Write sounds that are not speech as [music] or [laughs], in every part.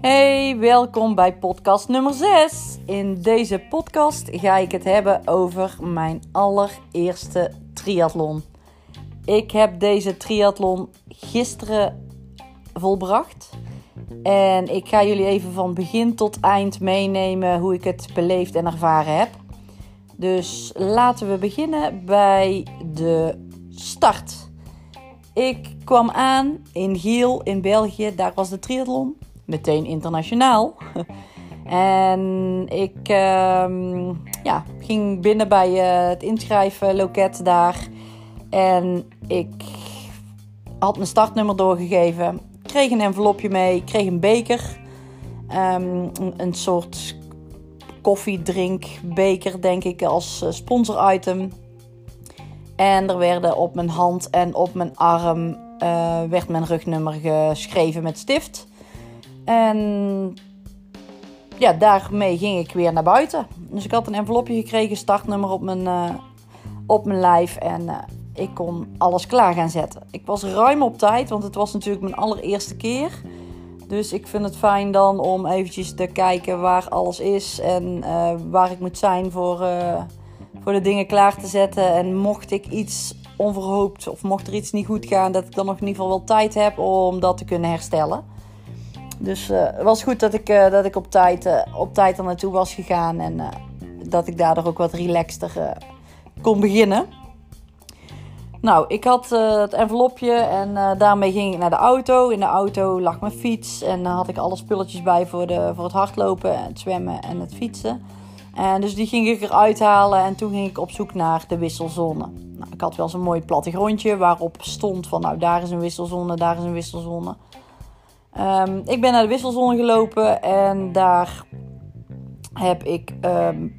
Hey, welkom bij podcast nummer 6. In deze podcast ga ik het hebben over mijn allereerste triathlon. Ik heb deze triathlon gisteren volbracht. En ik ga jullie even van begin tot eind meenemen hoe ik het beleefd en ervaren heb. Dus laten we beginnen bij de start. Ik kwam aan in Giel in België, daar was de triathlon meteen internationaal. [laughs] en ik ehm, ja, ging binnen bij uh, het inschrijfloket daar. En ik had mijn startnummer doorgegeven. Kreeg een envelopje mee, kreeg een beker. Um, een, soort koffiedrinkbeker, denk ik, als uh, sponsor-item. En er werden op mijn hand en op mijn arm uh, werd mijn rugnummer geschreven met stift. En ja, daarmee ging ik weer naar buiten. Dus ik had een envelopje gekregen, startnummer op mijn, uh, op mijn lijf. En uh, ik kon alles klaar gaan zetten. Ik was ruim op tijd, want het was natuurlijk mijn allereerste keer. Dus ik vind het fijn dan om eventjes te kijken waar alles is en waar ik moet zijn voor, voor de dingen klaar te zetten. En mocht ik iets onverhoopt of mocht er iets niet goed gaan, dat ik dan nog in ieder geval wel tijd heb om dat te kunnen herstellen. Dus uh, het was goed dat ik, uh, dat ik op, tijd, uh, op tijd er naartoe was gegaan. En dat ik daardoor ook wat relaxter kon beginnen. Nou, ik had het envelopje en daarmee ging ik naar de auto. In de auto lag mijn fiets en had ik alle spulletjes bij voor, de, voor het hardlopen, het zwemmen en het fietsen. En dus die ging ik eruit halen en toen ging ik op zoek naar de wisselzone. Nou, ik had wel zo'n mooi plattegrondje waarop stond van nou daar is een wisselzone, daar is een wisselzone. Um, ik ben naar de wisselzone gelopen en daar heb ik um,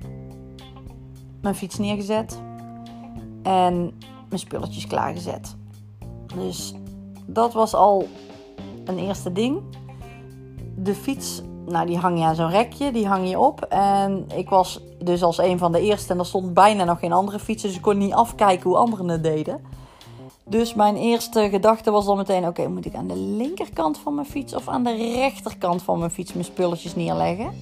mijn fiets neergezet en mijn spulletjes klaargezet. Dus dat was al een eerste ding. De fiets, nou die hang je aan zo'n rekje, die hang je op. En ik was dus als een van de eerste en er stond bijna nog geen andere fietsen, dus ik kon niet afkijken hoe anderen het deden. Dus mijn eerste gedachte was dan meteen: oké, moet ik aan de linkerkant van mijn fiets of aan de rechterkant van mijn fiets mijn spulletjes neerleggen?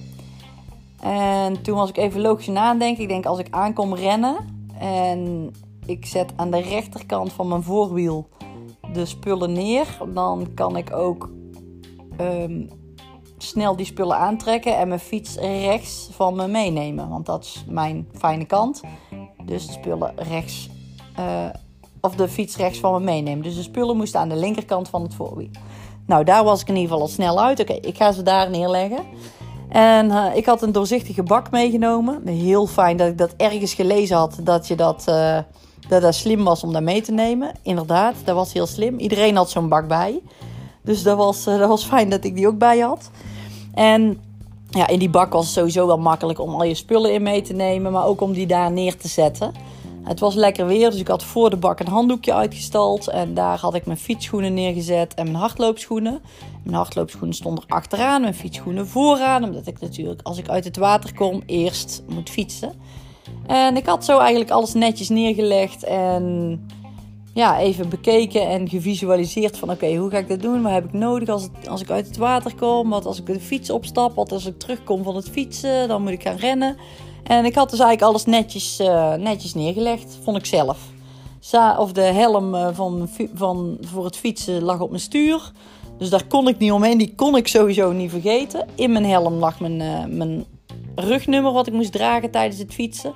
En toen was ik even logisch nadenken. Ik denk: als ik aankom rennen en ik zet aan de rechterkant van mijn voorwiel de spullen neer, dan kan ik ook um, snel die spullen aantrekken en mijn fiets rechts van me meenemen. Want dat is mijn fijne kant. Dus de spullen rechts. Uh, of de fiets rechts van me meenemen. Dus de spullen moesten aan de linkerkant van het voorwiel. Nou, daar was ik in ieder geval al snel uit. Oké, ik ga ze daar neerleggen. En uh, ik had een doorzichtige bak meegenomen. Heel fijn dat ik dat ergens gelezen had. Dat je dat, uh, dat, dat slim was om dat mee te nemen. Inderdaad, dat was heel slim. Iedereen had zo'n bak bij. Dus dat was, uh, dat was fijn dat ik die ook bij had. En ja, in die bak was het sowieso wel makkelijk om al je spullen in mee te nemen. Maar ook om die daar neer te zetten. Het was lekker weer, dus ik had voor de bak een handdoekje uitgestald. En daar had ik mijn fietsschoenen neergezet en mijn hardloopschoenen. Mijn hardloopschoenen stonden er achteraan, mijn fietsschoenen vooraan. Omdat ik natuurlijk als ik uit het water kom eerst moet fietsen. En ik had zo eigenlijk alles netjes neergelegd en ja, even bekeken en gevisualiseerd van oké, hoe ga ik dat doen? Wat heb ik nodig als, als ik uit het water kom? Wat als ik de fiets opstap? Wat als ik terugkom van het fietsen? Dan moet ik gaan rennen. En ik had dus eigenlijk alles netjes, uh, netjes neergelegd, vond ik zelf. of de helm eh, van, van, voor het fietsen lag op mijn stuur. Dus daar kon ik niet omheen. Die kon ik sowieso niet vergeten. In mijn helm lag mijn, uh, mijn rugnummer wat ik moest dragen tijdens het fietsen.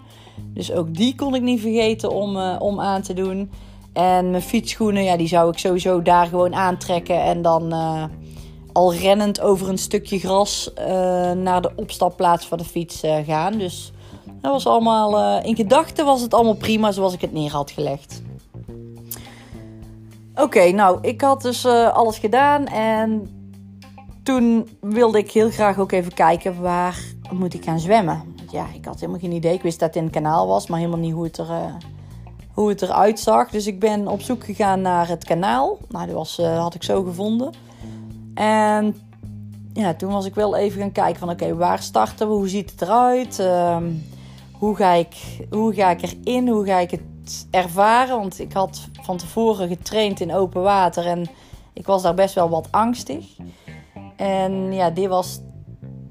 Dus ook die kon ik niet vergeten om, om aan te doen. En mijn fietsschoenen, ja, die zou ik sowieso daar gewoon aantrekken. En dan uh, al rennend over een stukje gras naar de opstapplaats van de fiets gaan. Dus dat was allemaal, in gedachten was het allemaal prima zoals ik het neer had gelegd. Oké, nou, ik had dus alles gedaan en toen wilde ik heel graag ook even kijken waar moet ik gaan zwemmen. Ja, ik had helemaal geen idee. Ik wist dat het in het kanaal was, maar helemaal niet hoe het, er, hoe het eruit zag. Dus ik ben op zoek gegaan naar het kanaal. Nou, dat was, had ik zo gevonden. En ja, toen was ik wel even gaan kijken van oké, waar starten we? Hoe ziet het eruit? Uh, hoe ga, ik, hoe ga ik erin? Hoe ga ik het ervaren. Want ik had van tevoren getraind in open water en ik was daar best wel wat angstig. En ja, dit was.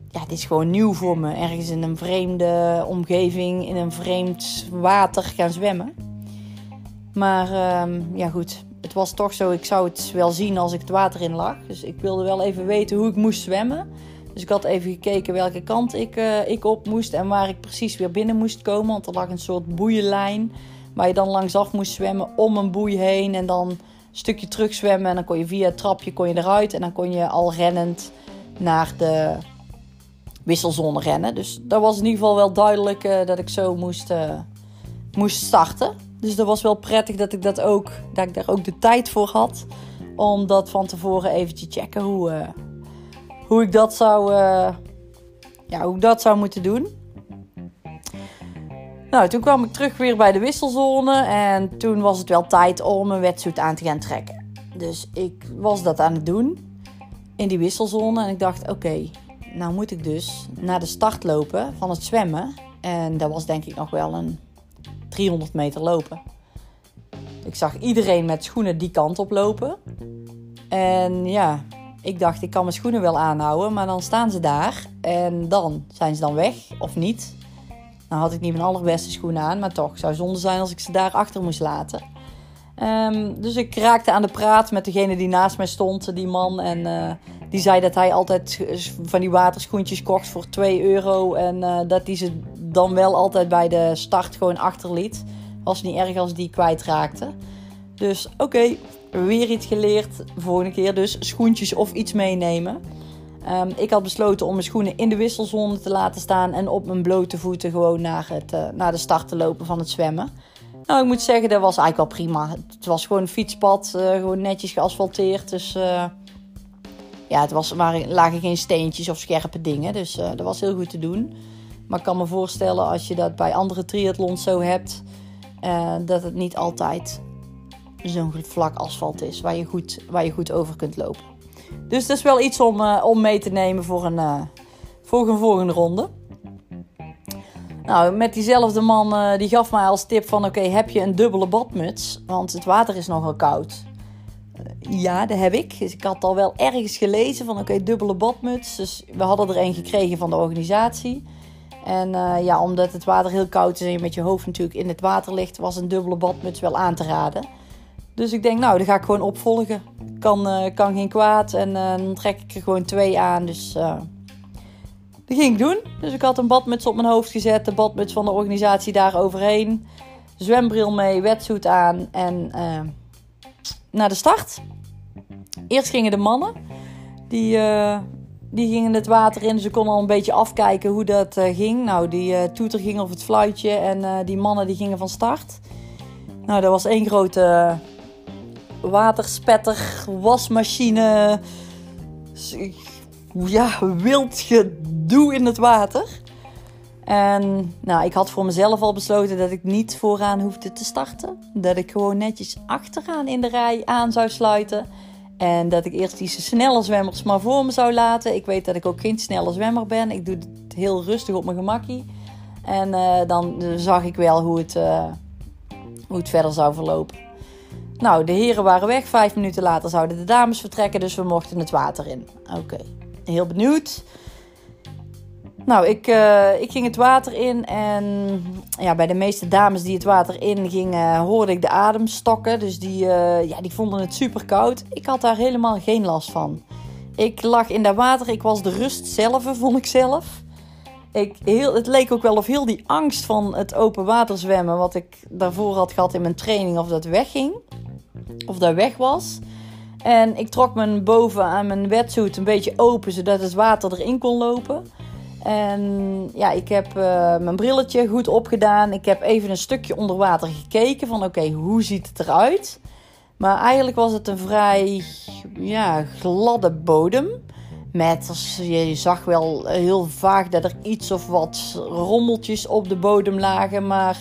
Ja, dit is gewoon nieuw voor me. Ergens in een vreemde omgeving, in een vreemd water gaan zwemmen. Maar ehm, ja, goed. Het was toch zo, ik zou het wel zien als ik het water in lag. Dus ik wilde wel even weten hoe ik moest zwemmen. Dus ik had even gekeken welke kant ik, uh, ik op moest en waar ik precies weer binnen moest komen. Want er lag een soort boeienlijn waar je dan langsaf moest zwemmen om een boei heen. En dan een stukje terug zwemmen en dan kon je via het trapje kon je eruit. En dan kon je al rennend naar de wisselzone rennen. Dus dat was in ieder geval wel duidelijk uh, dat ik zo moest, uh, moest starten. Dus dat was wel prettig dat ik, dat ook, dat ik daar ook de tijd voor had. Om dat van tevoren even te checken hoe hoe ik dat zou, uh, ja, hoe ik dat zou moeten doen. Nou, toen kwam ik terug weer bij de wisselzone en toen was het wel tijd om een wetsuit aan te gaan trekken. Dus ik was dat aan het doen in die wisselzone en ik dacht, oké, nou moet ik dus naar de start lopen van het zwemmen. En dat was denk ik nog wel een 300 meter lopen. Ik zag iedereen met schoenen die kant op lopen. En ja, ik dacht, ik kan mijn schoenen wel aanhouden, maar dan staan ze daar en dan zijn ze dan weg of niet. Nou had ik niet mijn allerbeste schoenen aan, maar toch zou zonde zijn als ik ze daar achter moest laten. Ehm, dus ik raakte aan de praat met degene die naast mij stond, die man. En uh, die zei dat hij altijd van die waterschoentjes kocht voor 2 euro. En uh, dat hij ze dan wel altijd bij de start gewoon achterliet. Was niet erg als die kwijtraakte. Dus oké, weer iets geleerd. Volgende keer dus schoentjes of iets meenemen. Um, ik had besloten om mijn schoenen in de wisselzone te laten staan en op mijn blote voeten gewoon naar, het, uh, naar de start te lopen van het zwemmen. Nou, ik moet zeggen, dat was eigenlijk wel prima. Het was gewoon een fietspad, uh, gewoon netjes geasfalteerd. Dus ja, het was, waren, lagen geen steentjes of scherpe dingen. Dus dat was heel goed te doen. Maar ik kan me voorstellen als je dat bij andere triathlons zo hebt, dat het niet altijd zo'n vlak asfalt is waar je, goed, waar je goed over kunt lopen. Dus dat is wel iets om, uh, om mee te nemen voor een, uh, voor een volgende ronde. Nou, met diezelfde man uh, die gaf mij als tip van... oké, heb je een dubbele badmuts? Want het water is nogal koud. Ja, dat heb ik. Dus ik had al wel ergens gelezen van oké, dubbele badmuts. Dus we hadden er een gekregen van de organisatie. En ja, omdat het water heel koud is en je met je hoofd natuurlijk in het water ligt... was een dubbele badmuts wel aan te raden. Dus ik denk, nou, dan ga ik gewoon opvolgen. Kan, uh, kan geen kwaad. En uh, dan trek ik er gewoon twee aan. Dus dat ging ik doen. Dus ik had een badmuts op mijn hoofd gezet. De badmuts van de organisatie daar overheen. Zwembril mee, wetsuit aan. En naar de start. Eerst gingen de mannen. Die, die gingen het water in. Ze konden al een beetje afkijken hoe dat ging. Nou, die toeter ging op het fluitje. En die mannen die gingen van start. Nou, dat was één grote waterspetter, wasmachine. Ja, wild gedoe in het water. En nou, ik had voor mezelf al besloten dat ik niet vooraan hoefde te starten. Dat ik gewoon netjes achteraan in de rij aan zou sluiten. En dat ik eerst die snelle zwemmers maar voor me zou laten. Ik weet dat ik ook geen snelle zwemmer ben. Ik doe het heel rustig op mijn gemakkie. En uh, dan zag ik wel hoe het, uh, hoe het verder zou verlopen. Nou, de heren waren weg. Vijf minuten later zouden de dames vertrekken, dus we mochten het water in. Oké, heel benieuwd. Nou, ik, uh, ik ging het water in en ja, bij de meeste dames die het water in gingen, hoorde ik de adem stokken. Dus die, uh, ja, die vonden het super koud. Ik had daar helemaal geen last van. Ik lag in dat water, ik was de rust zelf, vond ik zelf. Ik, heel, het leek ook wel of heel die angst van het open water zwemmen, wat ik daarvoor had gehad in mijn training, of dat wegging of dat weg was. En ik trok mijn boven aan mijn wetsuit een beetje open, zodat het water erin kon lopen. En ja, ik heb uh, mijn brilletje goed opgedaan. Ik heb even een stukje onder water gekeken van oké, hoe ziet het eruit? Maar eigenlijk was het een vrij ja, gladde bodem. Met, je zag wel heel vaag dat er iets of wat rommeltjes op de bodem lagen. Maar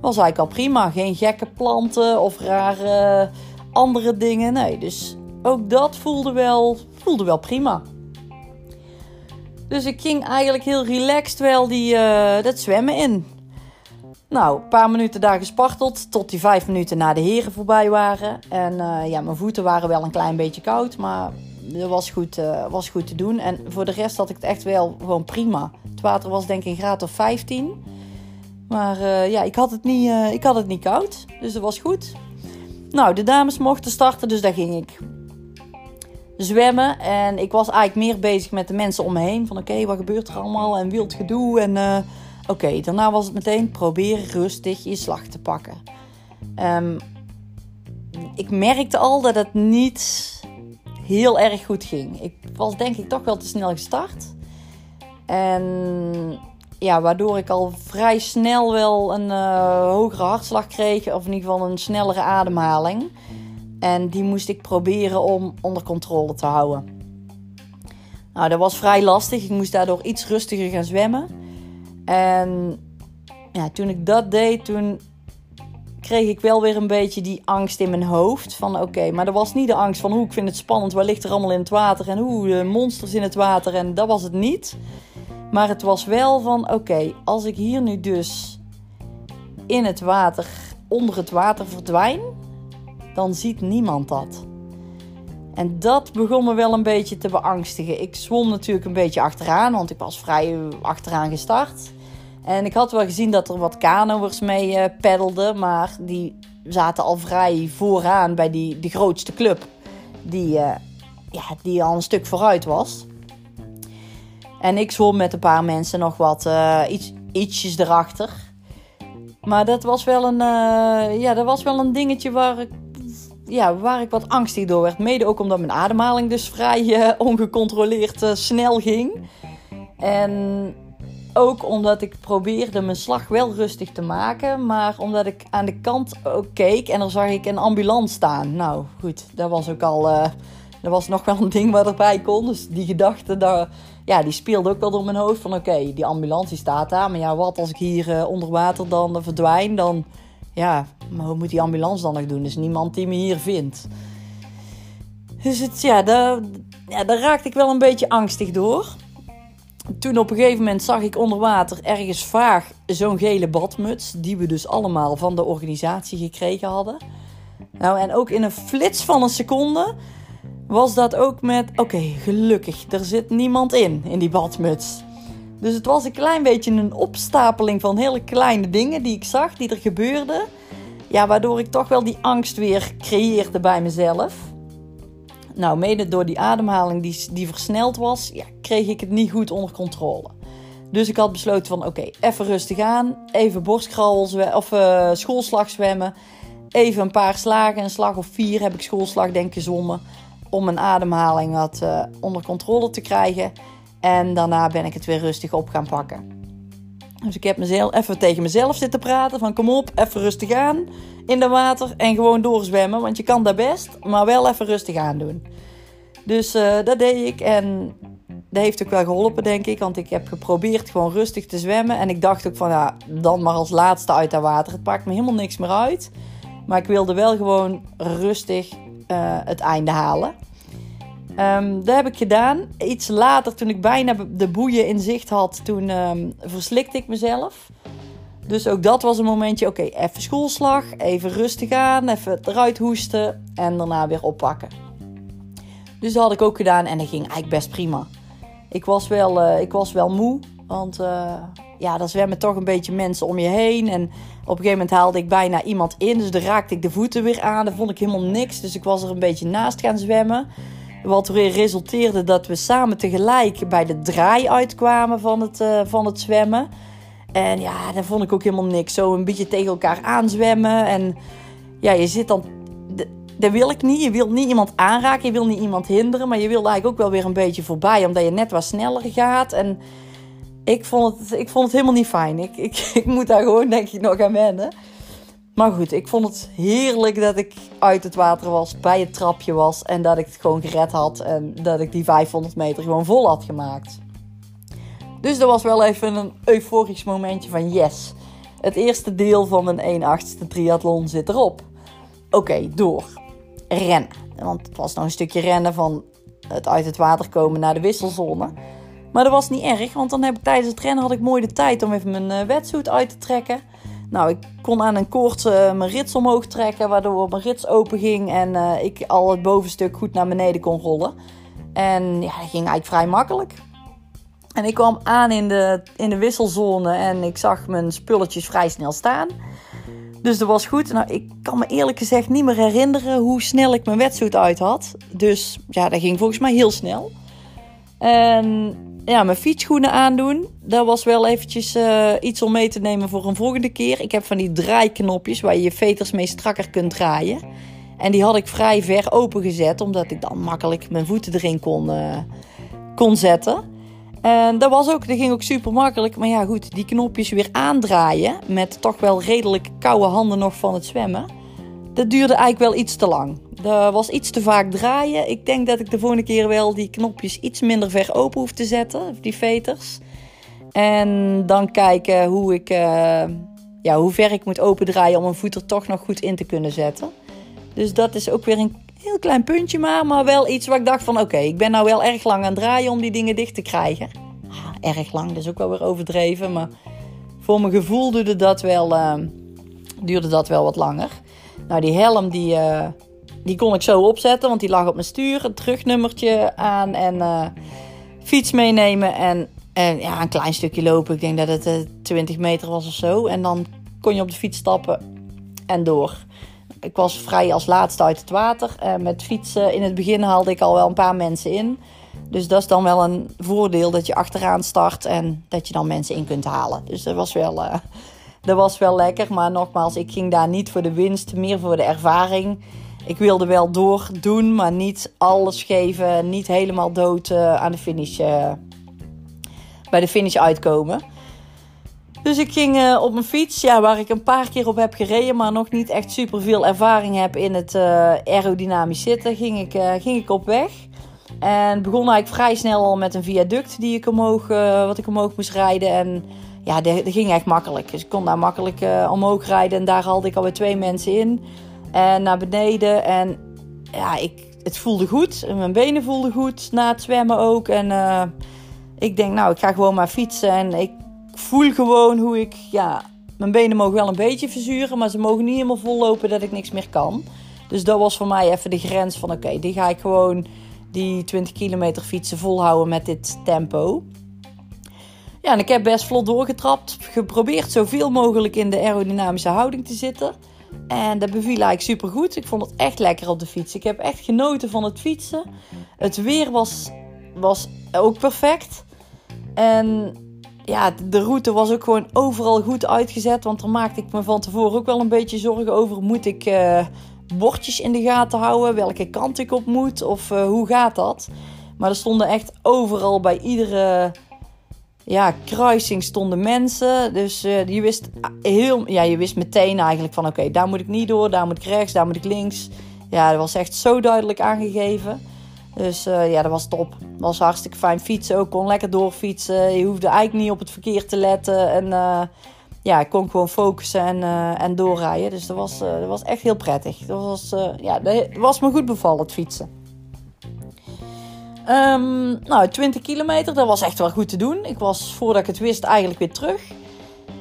was eigenlijk al prima. Geen gekke planten of rare andere dingen. Nee, dus ook dat voelde wel, voelde wel prima. Dus ik ging eigenlijk heel relaxed wel die, uh, dat zwemmen in. Nou, een paar minuten daar gesparteld tot die vijf minuten na de heren voorbij waren. En uh, ja, mijn voeten waren wel een klein beetje koud, maar dat was goed, uh, was goed te doen. En voor de rest had ik het echt wel gewoon prima. Het water was denk ik een graad of 15. Maar ja, ik had, het niet, ik had het niet koud, dus dat was goed. Nou, de dames mochten starten, dus daar ging ik zwemmen. En ik was eigenlijk meer bezig met de mensen om me heen. Van oké, wat gebeurt er allemaal? En wild gedoe. En uh, oké, daarna was het meteen proberen rustig je slag te pakken. Um, ik merkte al dat het niet heel erg goed ging. Ik was denk ik toch wel te snel gestart. En ja, waardoor ik al vrij snel wel een uh, hogere hartslag kreeg. Of in ieder geval een snellere ademhaling. En die moest ik proberen om onder controle te houden. Nou, dat was vrij lastig. Ik moest daardoor iets rustiger gaan zwemmen. En ja, toen ik dat deed, toen kreeg ik wel weer een beetje die angst in mijn hoofd. Van oké, maar dat was niet de angst van hoe ik vind het spannend, wat ligt er allemaal in het water en hoe de monsters in het water. En dat was het niet. Maar het was wel van oké, als ik hier nu dus in het water, onder het water verdwijn, dan ziet niemand dat. En dat begon me wel een beetje te beangstigen. Ik zwom natuurlijk een beetje achteraan, want ik was vrij achteraan gestart. En ik had wel gezien dat er wat kanoers mee uh, peddelden, maar die zaten al vrij vooraan bij die, de grootste club, die, uh, ja, die al een stuk vooruit was. En ik zwom met een paar mensen nog wat uh, iets, ietsjes erachter. Maar dat was wel een, ja, dat was wel een dingetje waar ik ja, waar ik wat angstig door werd. Mede ook omdat mijn ademhaling dus vrij uh, [laughs] ongecontroleerd uh, snel ging. En ook omdat ik probeerde mijn slag wel rustig te maken. Maar omdat ik aan de kant ook keek en dan zag ik een ambulance staan. Nou goed, dat was ook al... Uh, dat was nog wel een ding waar erbij kon. Dus die gedachte, daar, ja, die speelde ook wel door mijn hoofd. Van oké, die ambulance staat daar. Maar ja, wat als ik hier onder water dan verdwijn? Dan ja, maar hoe moet die ambulance dan nog doen? Er is niemand die me hier vindt. Dus het, ja, daar, ja, daar raakte ik wel een beetje angstig door. Toen op een gegeven moment zag ik onder water ergens vaag zo'n gele badmuts. Die we dus allemaal van de organisatie gekregen hadden. Nou, en ook in een flits van een seconde was dat ook met: oké, gelukkig, er zit niemand in, in die badmuts. Dus het was een klein beetje een opstapeling van hele kleine dingen die ik zag, die er gebeurden. Ja, waardoor ik toch wel die angst weer creëerde bij mezelf. Nou, mede door die ademhaling die, die versneld was, ja, kreeg ik het niet goed onder controle. Dus ik had besloten van oké, even rustig aan. Even borstkrabbel of uh, schoolslag zwemmen. Even een paar slagen, een slag of vier heb ik schoolslag denk ik. Om mijn ademhaling wat uh, onder controle te krijgen. En daarna ben ik het weer rustig op gaan pakken. Dus ik heb mezelf even tegen mezelf zitten praten. Van kom op, even rustig aan in de water. En gewoon doorzwemmen. Want je kan dat best, maar wel even rustig aan doen. Dus uh, dat deed ik. En dat heeft ook wel geholpen, denk ik. Want ik heb geprobeerd gewoon rustig te zwemmen. En ik dacht ook van, ja, dan maar als laatste uit dat water. Het pakt me helemaal niks meer uit. Maar ik wilde wel gewoon rustig uh, het einde halen. Um, dat heb ik gedaan. Iets later, toen ik bijna de boeien in zicht had, toen um, verslikte ik mezelf. Dus ook dat was een momentje, oké, even schoolslag, even rustig aan, even eruit hoesten en daarna weer oppakken. Dus dat had ik ook gedaan en dat ging eigenlijk best prima. Ik was wel, uh, ik was wel moe, want uh, ja, er zwemmen toch een beetje mensen om je heen. En op een gegeven moment haalde ik bijna iemand in, dus dan raakte ik de voeten weer aan. Dat vond ik helemaal niks, dus ik was er een beetje naast gaan zwemmen. Wat weer resulteerde dat we samen tegelijk bij de draai uitkwamen van het, uh, van het zwemmen. En ja, daar vond ik ook helemaal niks. Zo een beetje tegen elkaar aanzwemmen. En ja, je zit dan. Dat wil ik niet. Je wilt niet iemand aanraken. Je wil niet iemand hinderen. Maar je wil eigenlijk ook wel weer een beetje voorbij. Omdat je net wat sneller gaat. En ik vond het, ik vond het helemaal niet fijn. Ik, ik, [laughs] ik moet daar gewoon, denk ik, nog aan wennen. Maar goed, ik vond het heerlijk dat ik uit het water was, bij het trapje was en dat ik het gewoon gered had en dat ik die 500 meter gewoon vol had gemaakt. Dus dat was wel even een euforisch momentje van yes. Het eerste deel van mijn 1 8 triathlon zit erop. Oké, door. Rennen. Want het was nog een stukje rennen van het uit het water komen naar de wisselzone. Maar dat was niet erg, want dan heb ik tijdens het rennen had ik mooi de tijd om even mijn uh, wetsuit uit te trekken Nou, ik kon aan een koord uh, mijn rits omhoog trekken, waardoor mijn rits open ging en uh, ik al het bovenstuk goed naar beneden kon rollen. En ja, dat ging eigenlijk vrij makkelijk. En ik kwam aan in de, in de wisselzone en ik zag mijn spulletjes vrij snel staan. Dus dat was goed. Nou, ik kan me eerlijk gezegd niet meer herinneren hoe snel ik mijn wetsuit uit had. Dus ja, dat ging volgens mij heel snel. En ja, mijn fietsschoenen aandoen. Dat was wel eventjes uh, iets om mee te nemen voor een volgende keer. Ik heb van die draaiknopjes waar je je veters mee strakker kunt draaien. En die had ik vrij ver open gezet, omdat ik dan makkelijk mijn voeten erin kon, uh, kon zetten. En dat, was ook, dat ging ook super makkelijk. Maar ja, goed, die knopjes weer aandraaien. Met toch wel redelijk koude handen nog van het zwemmen. Dat duurde eigenlijk wel iets te lang. Dat was iets te vaak draaien. Ik denk dat ik de volgende keer wel die knopjes iets minder ver open hoef te zetten. Die veters. En dan kijken hoe, ik, uh, ja, hoe ver ik moet opendraaien om mijn voet er toch nog goed in te kunnen zetten. Dus dat is ook weer een heel klein puntje maar, maar wel iets waar ik dacht van oké, ik ben nou wel erg lang aan het draaien om die dingen dicht te krijgen. Erg lang, dat is ook wel weer overdreven, maar voor mijn gevoel duurde dat wel, uh, duurde dat wel wat langer. Nou, die helm die, uh, die kon ik zo opzetten, want die lag op mijn stuur. Het terugnummertje aan en uh, fiets meenemen en, en ja, een klein stukje lopen. Ik denk dat het 20 meter was of zo. En dan kon je op de fiets stappen en door ik was vrij als laatste uit het water. Uh, met fietsen in het begin haalde ik al wel een paar mensen in. Dus dat is dan wel een voordeel dat je achteraan start en dat je dan mensen in kunt halen. Dus dat was wel, dat was wel lekker. Maar nogmaals, ik ging daar niet voor de winst, meer voor de ervaring. Ik wilde wel doordoen, maar niet alles geven. Niet helemaal dood uh, aan de finish, bij de finish uitkomen. Dus ik ging uh, op mijn fiets, ja, waar ik een paar keer op heb gereden, maar nog niet echt super veel ervaring heb in het aerodynamisch zitten, ging ik, ging ik op weg. En begon eigenlijk vrij snel al met een viaduct die ik omhoog, wat ik omhoog moest rijden. En ja, dat, ging echt makkelijk. Dus ik kon daar makkelijk omhoog rijden en daar haalde ik alweer twee mensen in. En naar beneden. En ja, ik, het voelde goed. Mijn benen voelden goed na het zwemmen ook. En ik denk, nou, ik ga gewoon maar fietsen. En ik voel gewoon hoe ik, ja, mijn benen mogen wel een beetje verzuren, maar ze mogen niet helemaal vollopen dat ik niks meer kan. Dus dat was voor mij even de grens van oké, die ga ik gewoon die 20 kilometer fietsen volhouden met dit tempo. Ja, en ik heb best vlot doorgetrapt. Geprobeerd zoveel mogelijk in de aerodynamische houding te zitten. En dat beviel eigenlijk super goed. Ik vond het echt lekker op de fiets. Ik heb echt genoten van het fietsen. Het weer was, was ook perfect. En ja, de route was ook gewoon overal goed uitgezet. Want daar maakte ik me van tevoren ook wel een beetje zorgen over. Moet ik uh, bordjes in de gaten houden? Welke kant ik op moet? Of uh, hoe gaat dat? Maar er stonden echt overal bij iedere ja, kruising stonden mensen. Dus uh, je, wist heel, ja, je wist meteen eigenlijk van... oké, daar moet ik niet door, daar moet ik rechts, daar moet ik links. Ja, dat was echt zo duidelijk aangegeven. Dus uh, ja, dat was top. Dat was hartstikke fijn fietsen ook. Kon lekker doorfietsen. Je hoefde eigenlijk niet op het verkeer te letten. En uh, ja, ik kon gewoon focussen en, en doorrijden. Dus dat was, dat was echt heel prettig. Dat was, ja, dat was me goed bevallen, het fietsen. Um, nou, 20 kilometer, dat was echt wel goed te doen. Ik was, voordat ik het wist, eigenlijk weer terug.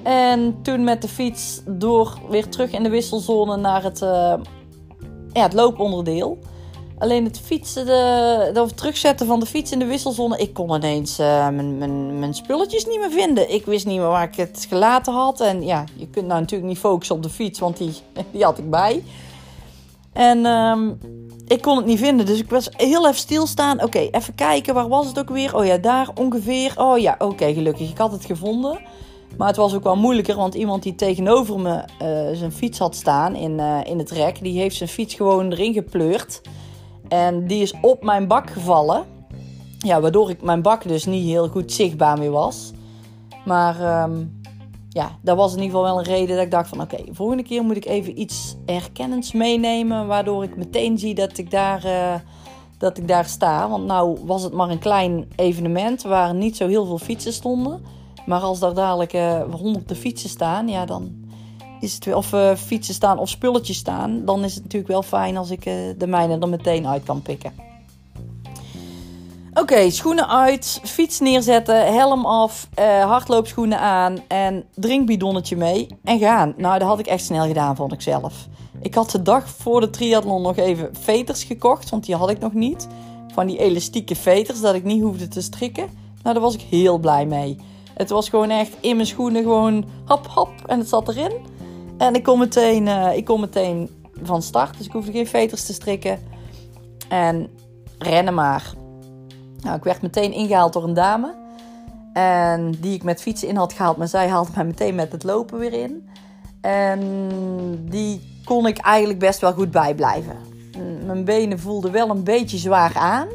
En toen met de fiets door weer terug in de wisselzone naar het, ja, het looponderdeel. Alleen het fietsen, de, de, terugzetten van de fiets in de wisselzone. Ik kon ineens uh, mijn, mijn, mijn spulletjes niet meer vinden. Ik wist niet meer waar ik het gelaten had. En ja, je kunt nou natuurlijk niet focussen op de fiets, want die, [laughs] die had ik bij. En um, ik kon het niet vinden. Dus ik was heel even stilstaan. Oké, even kijken. Waar was het ook weer? Oh ja, daar ongeveer. Oh ja, oké, gelukkig. Ik had het gevonden. Maar het was ook wel moeilijker, want iemand die tegenover me uh, zijn fiets had staan in, uh, in het rek, die heeft zijn fiets gewoon erin gepleurd. En die is op mijn bak gevallen. Ja, waardoor ik mijn bak dus niet heel goed zichtbaar meer was. Maar um, ja, dat was in ieder geval wel een reden dat ik dacht van... oké, volgende keer moet ik even iets herkennends meenemen... waardoor ik meteen zie dat ik daar, uh, dat ik daar sta. Want nou was het maar een klein evenement waar niet zo heel veel fietsen stonden. Maar als daar dadelijk uh, honderden fietsen staan, ja, dan is het, of uh, fietsen staan of spulletjes staan, dan is het natuurlijk wel fijn als ik de mijne er meteen uit kan pikken. Oké, schoenen uit, fiets neerzetten, helm af, uh, hardloopschoenen aan en drinkbidonnetje mee en gaan. Nou, dat had ik echt snel gedaan, vond ik zelf. Ik had de dag voor de triathlon nog even veters gekocht, want die had ik nog niet. Van die elastieke veters, dat ik niet hoefde te strikken. Nou, daar was ik heel blij mee. Het was gewoon echt in mijn schoenen, gewoon hap hap en het zat erin. En ik kon meteen, uh, ik kon meteen van start, dus ik hoefde geen veters te strikken. En rennen maar. Nou, ik werd meteen ingehaald door een dame. En die ik met fietsen in had gehaald. Maar zij haalde mij meteen met het lopen weer in. En die kon ik eigenlijk best wel goed bijblijven. Mijn benen voelden wel een beetje zwaar aan.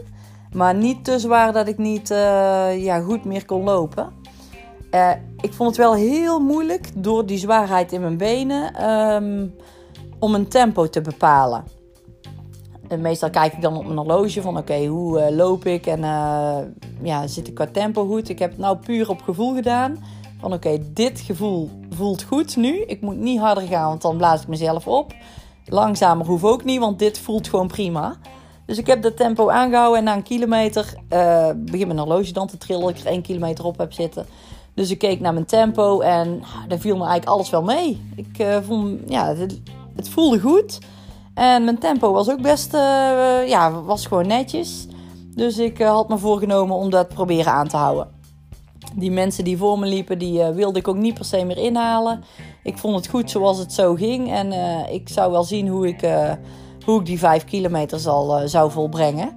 Maar niet te zwaar dat ik niet uh, ja, goed meer kon lopen. Uh, ik vond het wel heel moeilijk door die zwaarheid in mijn benen um, om een tempo te bepalen. En meestal kijk ik dan op mijn horloge van oké, hoe uh, loop ik en uh, ja, zit ik qua tempo goed. Ik heb het nou puur op gevoel gedaan. Van oké, dit gevoel voelt goed nu. Ik moet niet harder gaan, want dan blaas ik mezelf op. Langzamer hoef ook niet, want dit voelt gewoon prima. Dus ik heb dat tempo aangehouden en na een kilometer uh, begint mijn horloge dan te trillen. Ik er één kilometer op heb zitten. Dus ik keek naar mijn tempo en daar viel me eigenlijk alles wel mee. Ik vond, ja, het voelde goed. En mijn tempo was ook best, uh, ja, was gewoon netjes. Dus ik uh, had me voorgenomen om dat proberen aan te houden. Die mensen die voor me liepen, die uh, wilde ik ook niet per se meer inhalen. Ik vond het goed zoals het zo ging. En ik zou wel zien hoe ik, hoe ik die vijf kilometer zal, zou volbrengen.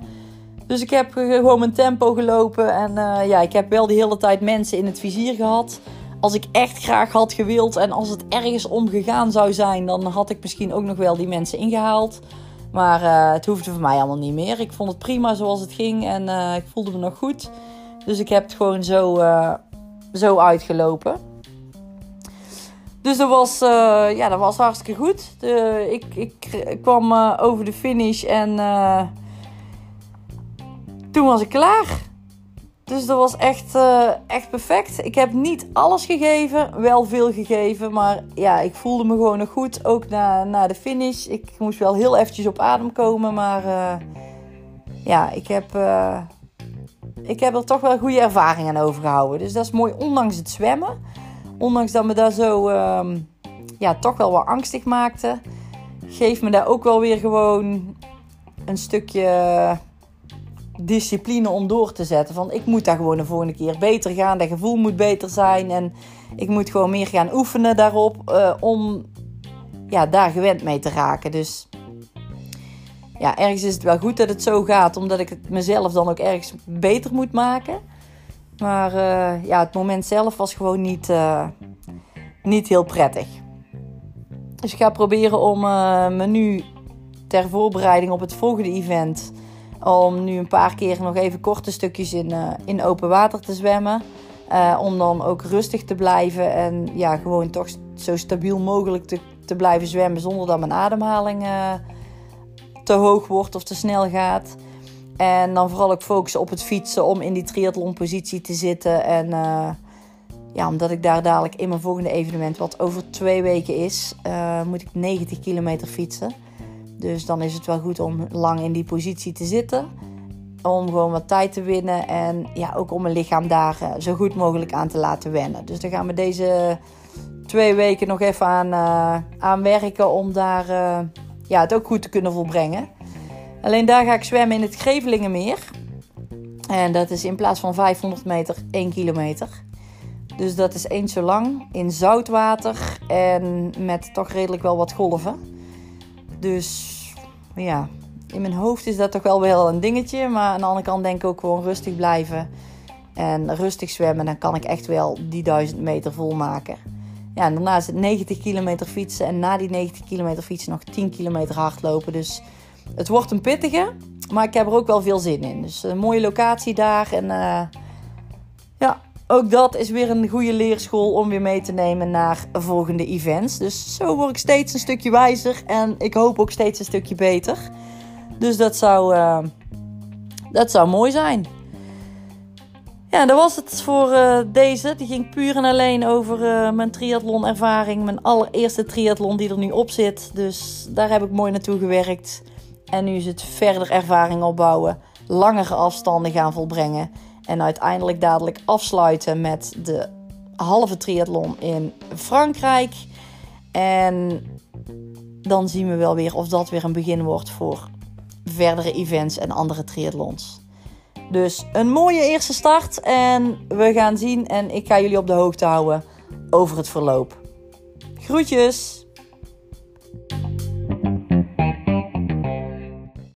Dus ik heb gewoon mijn tempo gelopen. En ja, ik heb wel de hele tijd mensen in het vizier gehad als ik echt graag had gewild en als het ergens om gegaan zou zijn, dan had ik misschien ook nog wel die mensen ingehaald. Maar uh, het hoefde voor mij allemaal niet meer. Ik vond het prima zoals het ging en uh, ik voelde me nog goed. Dus ik heb het gewoon zo, uh, zo uitgelopen. Dus dat was, ja, dat was hartstikke goed. De, ik, ik, kwam over de finish en toen was ik klaar. Dus dat was echt, uh, echt perfect. Ik heb niet alles gegeven, wel veel gegeven. Maar ja, ik voelde me gewoon nog goed. Ook na, na de finish. Ik moest wel heel eventjes op adem komen. Maar uh, ja, ik heb, uh, ik heb er toch wel goede ervaringen aan overgehouden. Dus dat is mooi, ondanks het zwemmen. Ondanks dat me daar zo um, ja, toch wel wat angstig maakte. Geeft me daar ook wel weer gewoon een stukje discipline om door te zetten. Van ik moet daar gewoon de volgende keer beter gaan. Dat gevoel moet beter zijn. En ik moet gewoon meer gaan oefenen daarop. Uh, om ja, daar gewend mee te raken. Dus ja, ergens is het wel goed dat het zo gaat. Omdat ik het mezelf dan ook ergens beter moet maken. Maar uh, ja, het moment zelf was gewoon niet, uh, niet heel prettig. Dus ik ga proberen om me nu ter voorbereiding op het volgende event om nu een paar keer nog even korte stukjes in, uh, in open water te zwemmen. Uh, om dan ook rustig te blijven en ja, gewoon toch zo stabiel mogelijk te, te blijven zwemmen zonder dat mijn ademhaling uh, te hoog wordt of te snel gaat. En dan vooral ook focussen op het fietsen om in die triathlonpositie te zitten. En ja, omdat ik daar dadelijk in mijn volgende evenement, wat over twee weken is, moet ik 90 kilometer fietsen. Dus dan is het wel goed om lang in die positie te zitten. Om gewoon wat tijd te winnen. En ja, ook om mijn lichaam daar eh, zo goed mogelijk aan te laten wennen. Dus daar gaan we deze twee weken nog even aan, uh, aan werken. Om daar uh, ja, het ook goed te kunnen volbrengen. Alleen daar ga ik zwemmen in het Grevelingenmeer. En dat is in plaats van 500 meter 1 kilometer. Dus dat is eens zo lang in zoutwater en met toch redelijk wel wat golven. Dus ja, in mijn hoofd is dat toch wel wel een dingetje. Maar aan de andere kant denk ik ook gewoon rustig blijven. En rustig zwemmen. Dan kan ik echt wel die 1000 meter volmaken. Ja, en daarna is het 90 kilometer fietsen. En na die 90 kilometer fietsen nog 10 kilometer hardlopen. Dus het wordt een pittige. Maar ik heb er ook wel veel zin in. Dus een mooie locatie daar. En uh, ja, ook dat is weer een goede leerschool om weer mee te nemen naar volgende events. Dus zo word ik steeds een stukje wijzer en ik hoop ook steeds een stukje beter. Dus dat zou, uh, dat zou mooi zijn. Ja, dat was het voor uh, deze. Die ging puur en alleen over uh, mijn triathlon ervaring. Mijn allereerste triathlon die er nu op zit. Dus daar heb ik mooi naartoe gewerkt. En nu is het verder ervaring opbouwen langere afstanden gaan volbrengen. En uiteindelijk dadelijk afsluiten met de halve triathlon in Frankrijk. En dan zien we wel weer of dat weer een begin wordt voor verdere events en andere triathlons. Dus een mooie eerste start en we gaan zien en ik ga jullie op de hoogte houden over het verloop. Groetjes!